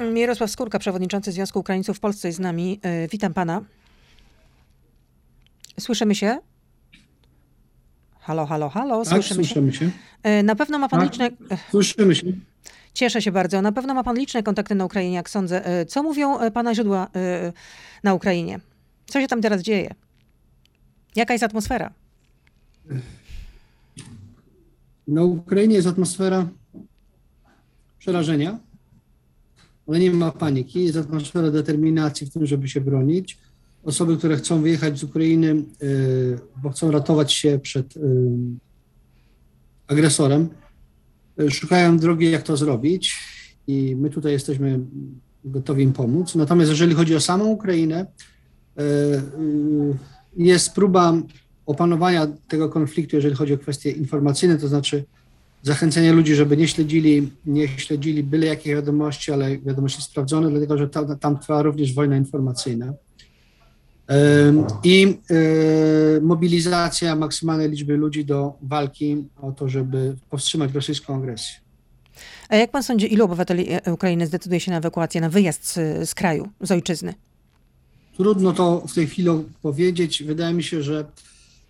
Mirosław Skórka, przewodniczący Związku Ukraińców w Polsce jest z nami. E, Witam pana. Słyszymy się? Halo, halo, halo. Tak, Słyszymy się? słyszymy się. E, Na pewno ma pan Tak. liczne... Słyszymy się. Cieszę się bardzo. Na pewno ma pan liczne kontakty na Ukrainie, jak sądzę. E, Co mówią pana źródła na Ukrainie? Co się tam teraz dzieje? Jaka jest atmosfera? Na Ukrainie jest atmosfera przerażenia, ale nie ma paniki. Jest atmosfera determinacji w tym, żeby się bronić. Osoby, które chcą wyjechać z Ukrainy, y, bo chcą ratować się przed y, agresorem, y, szukają drogi, jak to zrobić i my tutaj jesteśmy gotowi im pomóc. Natomiast jeżeli chodzi o samą Ukrainę, jest próba opanowania tego konfliktu, jeżeli chodzi o kwestie informacyjne, to znaczy zachęcenia ludzi, żeby nie śledzili, nie śledzili byle jakie wiadomości, ale wiadomości sprawdzone, dlatego że tam, tam trwa również wojna informacyjna. I y, mobilizacja maksymalnej liczby ludzi do walki o to, żeby powstrzymać rosyjską agresję. A jak pan sądzi, ilu obywateli e, Ukrainy zdecyduje się na ewakuację, na wyjazd z, z kraju, z ojczyzny? Trudno to w tej chwili powiedzieć. Wydaje mi się, że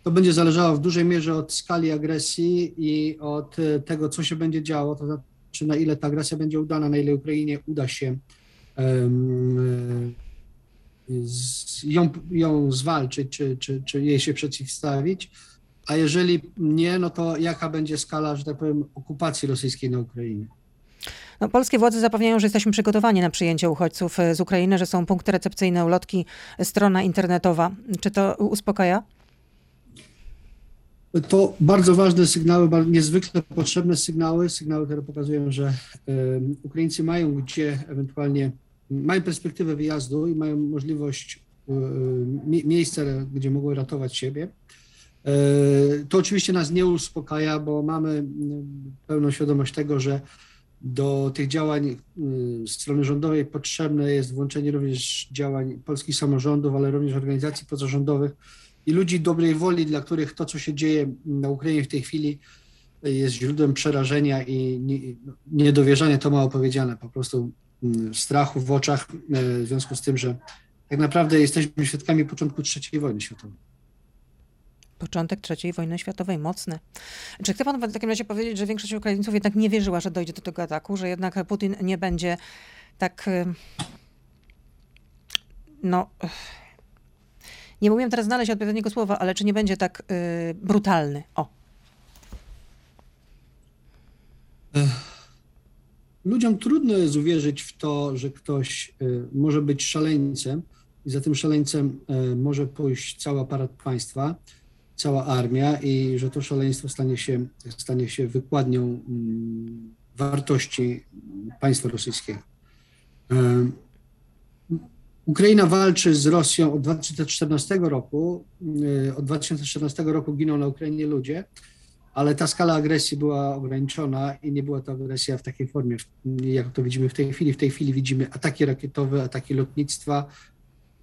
to będzie zależało w dużej mierze od skali agresji i od e, tego, co się będzie działo, to znaczy na ile ta agresja będzie udana, na ile Ukrainie uda się um, z, ją, ją zwalczyć, czy, czy, czy jej się przeciwstawić. A jeżeli nie, no to jaka będzie skala, że tak powiem, okupacji rosyjskiej na Ukrainie? No, polskie władze zapewniają, że jesteśmy przygotowani na przyjęcie uchodźców e, z Ukrainy, że są punkty recepcyjne, ulotki, strona internetowa. Czy to uspokaja? To bardzo ważne sygnały, niezwykle potrzebne sygnały, sygnały, które pokazują, że Ukraińcy mają gdzie ewentualnie, mają perspektywę wyjazdu i mają możliwość um, mie- miejsca, gdzie mogą ratować siebie. E, To oczywiście nas nie uspokaja, bo mamy pełną świadomość tego, że do tych działań y, strony rządowej potrzebne jest włączenie również działań polskich samorządów, ale również organizacji pozarządowych i ludzi dobrej woli, dla których to, co się dzieje na Ukrainie w tej chwili, jest źródłem przerażenia i nie- niedowierzania, to mało powiedziane, po prostu mm, strachu w oczach, y, w związku z tym, że tak naprawdę jesteśmy świadkami początku III wojny światowej. Początek III wojny światowej, mocny. Czy chce pan w takim razie powiedzieć, że większość Ukraińców jednak nie wierzyła, że dojdzie do tego ataku, że jednak Putin nie będzie tak. y, No. Nie umiem teraz znaleźć odpowiedniego słowa, ale czy nie będzie tak y, brutalny? O. Ludziom trudno jest uwierzyć w to, że ktoś y, może być szaleńcem i za tym szaleńcem y, może pójść cały aparat państwa, cała armia i że to szaleństwo stanie się, stanie się wykładnią mm, wartości państwa rosyjskiego. Ukraina walczy z Rosją od 2014 roku. Y, Od 2014 roku giną na Ukrainie ludzie, ale ta skala agresji była ograniczona i nie była to agresja w takiej formie, jak to widzimy w tej chwili. W tej chwili widzimy ataki rakietowe, ataki lotnictwa,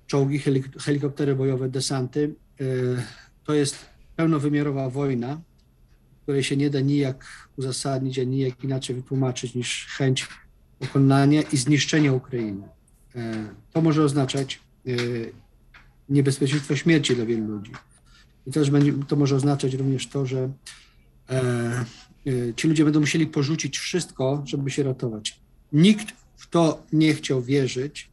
czołgi, helik- helikoptery bojowe, desanty. Y, To jest pełnowymiarowa wojna, której się nie da nijak uzasadnić, ani nijak inaczej wytłumaczyć niż chęć pokonania i zniszczenia Ukrainy. E, To może oznaczać e, niebezpieczeństwo śmierci dla wielu ludzi. I też będzie, to może oznaczać również to, że e, ci ludzie będą musieli porzucić wszystko, żeby się ratować. Nikt w to nie chciał wierzyć.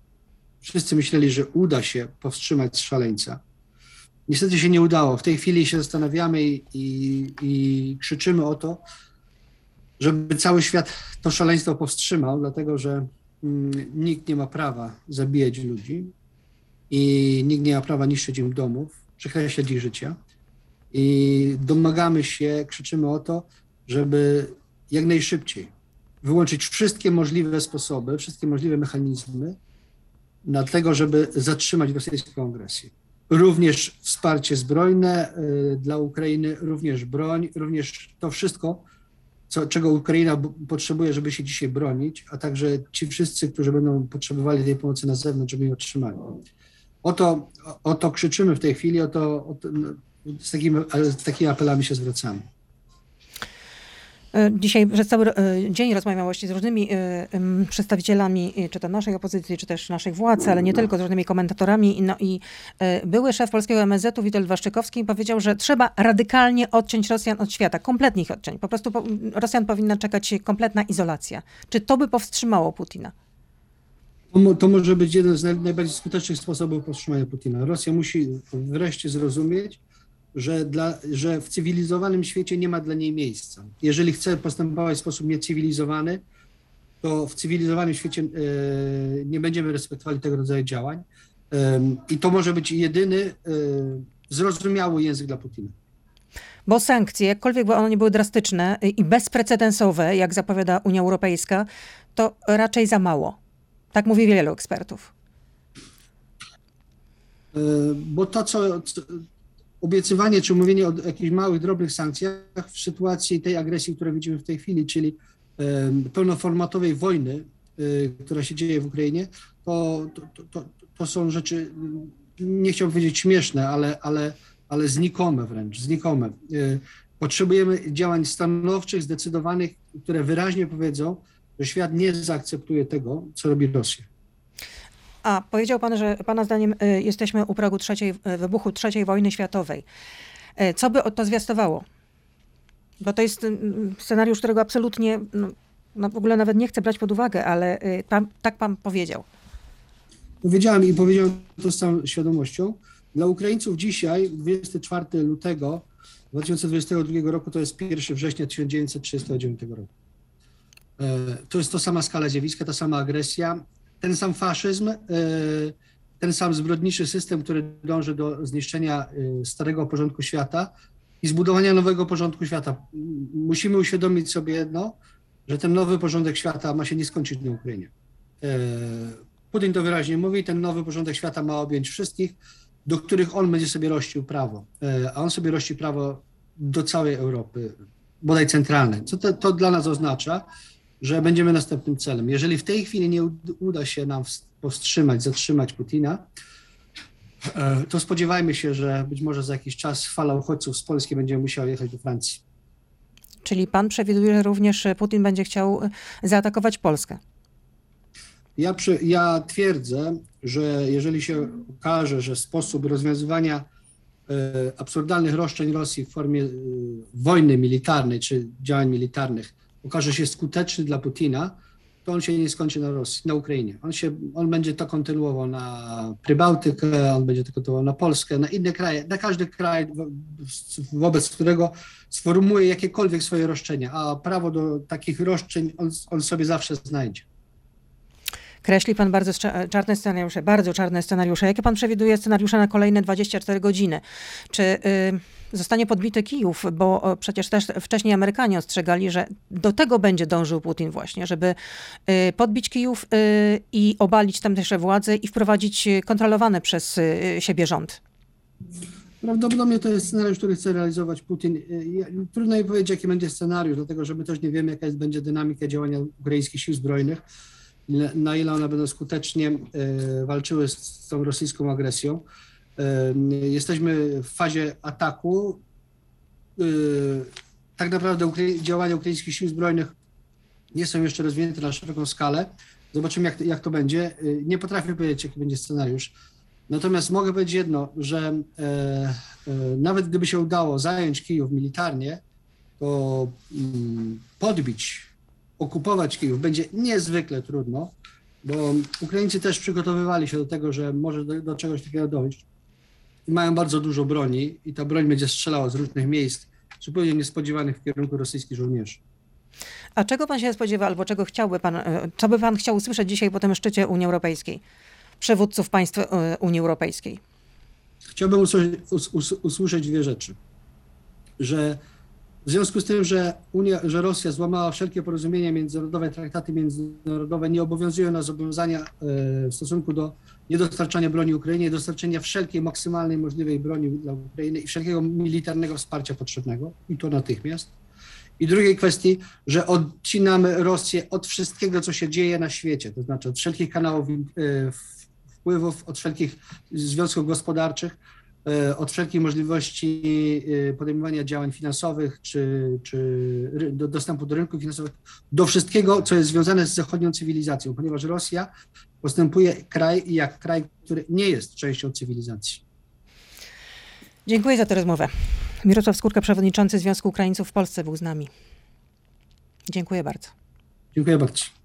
Wszyscy myśleli, że uda się powstrzymać szaleńca. Niestety się nie udało. W tej chwili się zastanawiamy i, i, i krzyczymy o to, żeby cały świat to szaleństwo powstrzymał, dlatego że nikt nie ma prawa zabijać ludzi i nikt nie ma prawa niszczyć im domów, przekreślać ich życia. I domagamy się, krzyczymy o to, żeby jak najszybciej wyłączyć wszystkie możliwe sposoby, wszystkie możliwe mechanizmy na tego, żeby zatrzymać rosyjską agresję. Również wsparcie zbrojne y, dla Ukrainy, również broń, również to wszystko, co, czego Ukraina potrzebuje, żeby się dzisiaj bronić, a także ci wszyscy, którzy będą potrzebowali tej pomocy na zewnątrz, żeby ją otrzymali. O to, o to krzyczymy w tej chwili, o to, o to no, z, z takimi apelami się zwracamy. E, Dzisiaj przez cały e, dzień rozmawiam właśnie z różnymi e, przedstawicielami, czy to naszej opozycji, czy też naszych władz, ale nie tylko, z różnymi komentatorami. No i były szef polskiego MSZ-u Witold Waszczykowski powiedział, że trzeba radykalnie odciąć Rosjan od świata, kompletnie ich odciąć. Po prostu Rosjan powinna czekać kompletna izolacja. Czy to by powstrzymało Putina? To, mo- to może być jeden z naj, najbardziej skutecznych sposobów powstrzymania Putina. Rosja musi wreszcie zrozumieć, że, dla, że w cywilizowanym świecie nie ma dla niej miejsca. Jeżeli chce postępować w sposób niecywilizowany, to w cywilizowanym świecie e, nie będziemy respektowali tego rodzaju działań. Em, I to może być jedyny e, zrozumiały język dla Putina. Bo sankcje, jakkolwiek by one nie były drastyczne y, i bezprecedensowe, jak zapowiada Unia Europejska, to raczej za mało. Tak mówi wielu ekspertów. E, Bo to, co- obiecywanie czy mówienie o jakichś małych, drobnych sankcjach w sytuacji tej agresji, którą widzimy w tej chwili, czyli pełnoformatowej wojny, y, która się dzieje w Ukrainie, to, to, to- to, to są rzeczy, mm, nie chciałbym powiedzieć śmieszne, ale, ale, ale znikome wręcz, znikome. Y, Potrzebujemy działań stanowczych, zdecydowanych, które wyraźnie powiedzą, że świat nie zaakceptuje tego, co robi Rosja. A powiedział pan, że pana zdaniem y, jesteśmy u progu trzeciej, y, wybuchu trzeciej wojny światowej. Y, Co by to zwiastowało? Bo to jest scenariusz, którego absolutnie no, no w ogóle nawet nie chcę brać pod uwagę, ale pan, tak pan powiedział. Powiedziałem i powiedziałem to z całą świadomością. Dla Ukraińców dzisiaj, 24 lutego 2022 roku, to jest 1 września 1939 roku. E, To jest to sama skala zjawiska, ta sama agresja, ten sam faszyzm, e, ten sam zbrodniczy system, który dąży do zniszczenia e, starego porządku świata i zbudowania nowego porządku świata. Musimy uświadomić sobie jedno, że ten nowy porządek świata ma się nie skończyć na Ukrainie. E, Putin to wyraźnie mówi, ten nowy porządek świata ma objąć wszystkich, do których on będzie sobie rościł prawo, a on sobie rości prawo do całej Europy, bodaj centralnej. Co to, to dla nas oznacza? Że będziemy następnym celem. Jeżeli w tej chwili nie ud- uda się nam ws- powstrzymać, zatrzymać Putina, e, to spodziewajmy się, że być może za jakiś czas fala uchodźców z Polski będzie musiała jechać do Francji. Czyli pan przewiduje, że również Putin będzie chciał y, zaatakować Polskę. Ja, przy, ja twierdzę, że jeżeli się okaże, że sposób rozwiązywania e, absurdalnych roszczeń Rosji w formie e, wojny militarnej czy działań militarnych okaże się skuteczny dla Putina, to on się nie skończy na Rosji, na Ukrainie. On, się, on będzie to kontynuował na Prybałtykę, on będzie to kontynuował na Polskę, na inne kraje, na każdy kraj, wo- wobec którego sformułuje jakiekolwiek swoje roszczenia, a prawo do takich roszczeń on, on sobie zawsze znajdzie. Kreśli pan bardzo czarne scenariusze, bardzo czarne scenariusze. Jakie pan przewiduje scenariusze na kolejne 24 godziny? Czy y, zostanie podbity Kijów? Bo przecież też wcześniej Amerykanie ostrzegali, że do tego będzie dążył Putin właśnie, żeby y, podbić Kijów y, i obalić tamtejsze władze i wprowadzić kontrolowany przez siebie rząd. Prawdopodobnie to jest scenariusz, który chce realizować Putin. Trudno mi powiedzieć, jaki będzie scenariusz, dlatego że my też nie wiemy, jaka jest, będzie dynamika działania ukraińskich sił zbrojnych, na ile one będą skutecznie e, walczyły z, tą rosyjską agresją. E, Jesteśmy w fazie ataku. E, Tak naprawdę działania ukraińskich sił zbrojnych nie są jeszcze rozwinięte na szeroką skalę. Zobaczymy, jak, to- jak to będzie. Nie potrafię powiedzieć, jaki będzie scenariusz. Natomiast mogę powiedzieć jedno, że nawet gdyby się udało zająć Kijów militarnie, to mm, podbić, okupować Kijów będzie niezwykle trudno, bo Ukraińcy też przygotowywali się do tego, że może do, do czegoś takiego dojść. I mają bardzo dużo broni i ta broń będzie strzelała z różnych miejsc, zupełnie niespodziewanych w kierunku rosyjskich żołnierzy. A czego pan się spodziewa, albo czego chciałby pan, y, co by pan chciał usłyszeć dzisiaj po tym szczycie Unii Europejskiej? Przywódców państw y, Unii Europejskiej. Chciałbym usłyszeć, us, us, usłyszeć dwie rzeczy. Że w związku z tym, że, Unia, że Rosja złamała wszelkie porozumienia międzynarodowe, traktaty międzynarodowe, nie obowiązują nas zobowiązania e, w stosunku do niedostarczania broni Ukrainie, dostarczenia wszelkiej maksymalnej możliwej broni dla Ukrainy i wszelkiego militarnego wsparcia potrzebnego, i to natychmiast. I drugiej kwestii, że odcinamy Rosję od wszystkiego, co się dzieje na świecie, to znaczy od wszelkich kanałów e, wpływów, od wszelkich związków gospodarczych, od wszelkich możliwości e, podejmowania działań finansowych czy, czy do dostępu do rynków finansowych, do wszystkiego, co jest związane z zachodnią cywilizacją, ponieważ Rosja postępuje kraj jak kraj, który nie jest częścią cywilizacji. Dziękuję za tę rozmowę. Mirosław Skórka, przewodniczący Związku Ukraińców w Polsce był z nami. Dziękuję bardzo. Dziękuję bardzo.